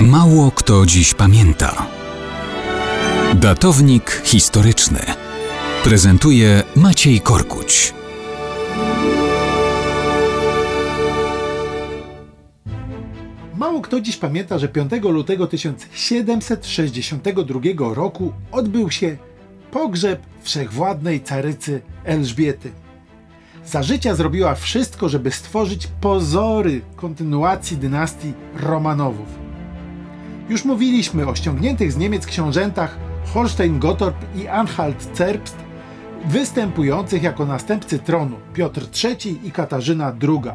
Mało kto dziś pamięta. Datownik historyczny prezentuje Maciej Korkuć. Mało kto dziś pamięta, że 5 lutego 1762 roku odbył się pogrzeb wszechwładnej carycy Elżbiety. Za życia zrobiła wszystko, żeby stworzyć pozory kontynuacji dynastii Romanowów. Już mówiliśmy o ściągniętych z Niemiec książętach Holstein-Gottorp i Anhalt-Zerbst, występujących jako następcy tronu Piotr III i Katarzyna II.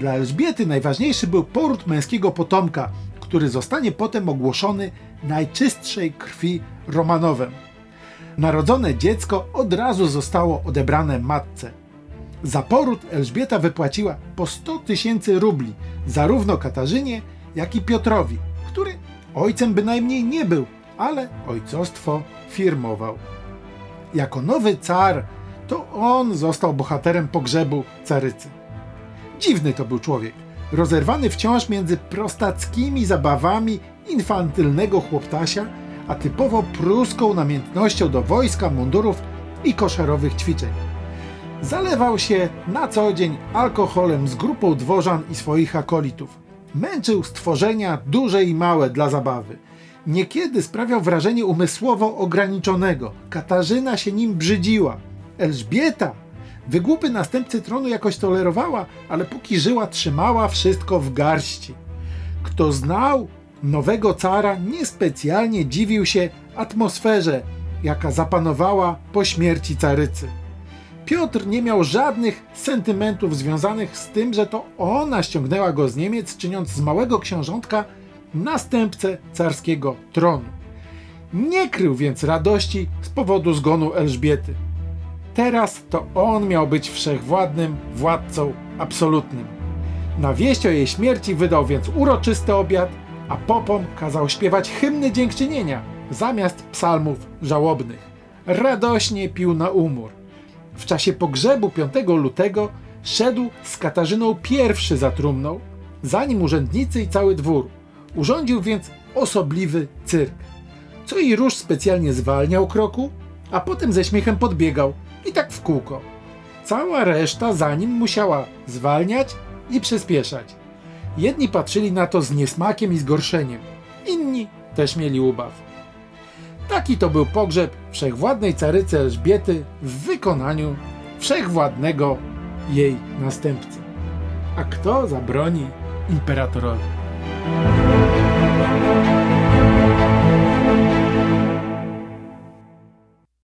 Dla Elżbiety najważniejszy był poród męskiego potomka, który zostanie potem ogłoszony najczystszej krwi Romanowem. Narodzone dziecko od razu zostało odebrane matce. Za poród Elżbieta wypłaciła po 100 tysięcy rubli zarówno Katarzynie, jak i Piotrowi, ojcem bynajmniej nie był, ale ojcostwo firmował. Jako nowy car, to on został bohaterem pogrzebu carycy. Dziwny to był człowiek, rozerwany wciąż między prostackimi zabawami infantylnego chłoptasia, a typowo pruską namiętnością do wojska, mundurów i koszerowych ćwiczeń. Zalewał się na co dzień alkoholem z grupą dworzan i swoich akolitów. Męczył stworzenia duże i małe dla zabawy. Niekiedy sprawiał wrażenie umysłowo ograniczonego. Katarzyna się nim brzydziła. Elżbieta wygłupy następcy tronu jakoś tolerowała, ale póki żyła trzymała wszystko w garści. Kto znał nowego cara niespecjalnie dziwił się atmosferze, jaka zapanowała po śmierci carycy. Piotr nie miał żadnych sentymentów związanych z tym, że to ona ściągnęła go z Niemiec, czyniąc z małego książątka następcę carskiego tronu. Nie krył więc radości z powodu zgonu Elżbiety. Teraz to on miał być wszechwładnym władcą absolutnym. Na wieść o jej śmierci wydał więc uroczysty obiad, a popom kazał śpiewać hymny dziękczynienia zamiast psalmów żałobnych. Radośnie pił na umór. W czasie pogrzebu 5 lutego szedł z Katarzyną pierwszy za trumną, zanim urzędnicy i cały dwór. Urządził więc osobliwy cyrk. Co i róż specjalnie zwalniał kroku, a potem ze śmiechem podbiegał i tak w kółko. Cała reszta za nim musiała zwalniać i przyspieszać. Jedni patrzyli na to z niesmakiem i zgorszeniem, inni też mieli ubaw. Taki to był pogrzeb wszechwładnej carycy Elżbiety w wykonaniu wszechwładnego jej następcy. A kto zabroni imperatorowi?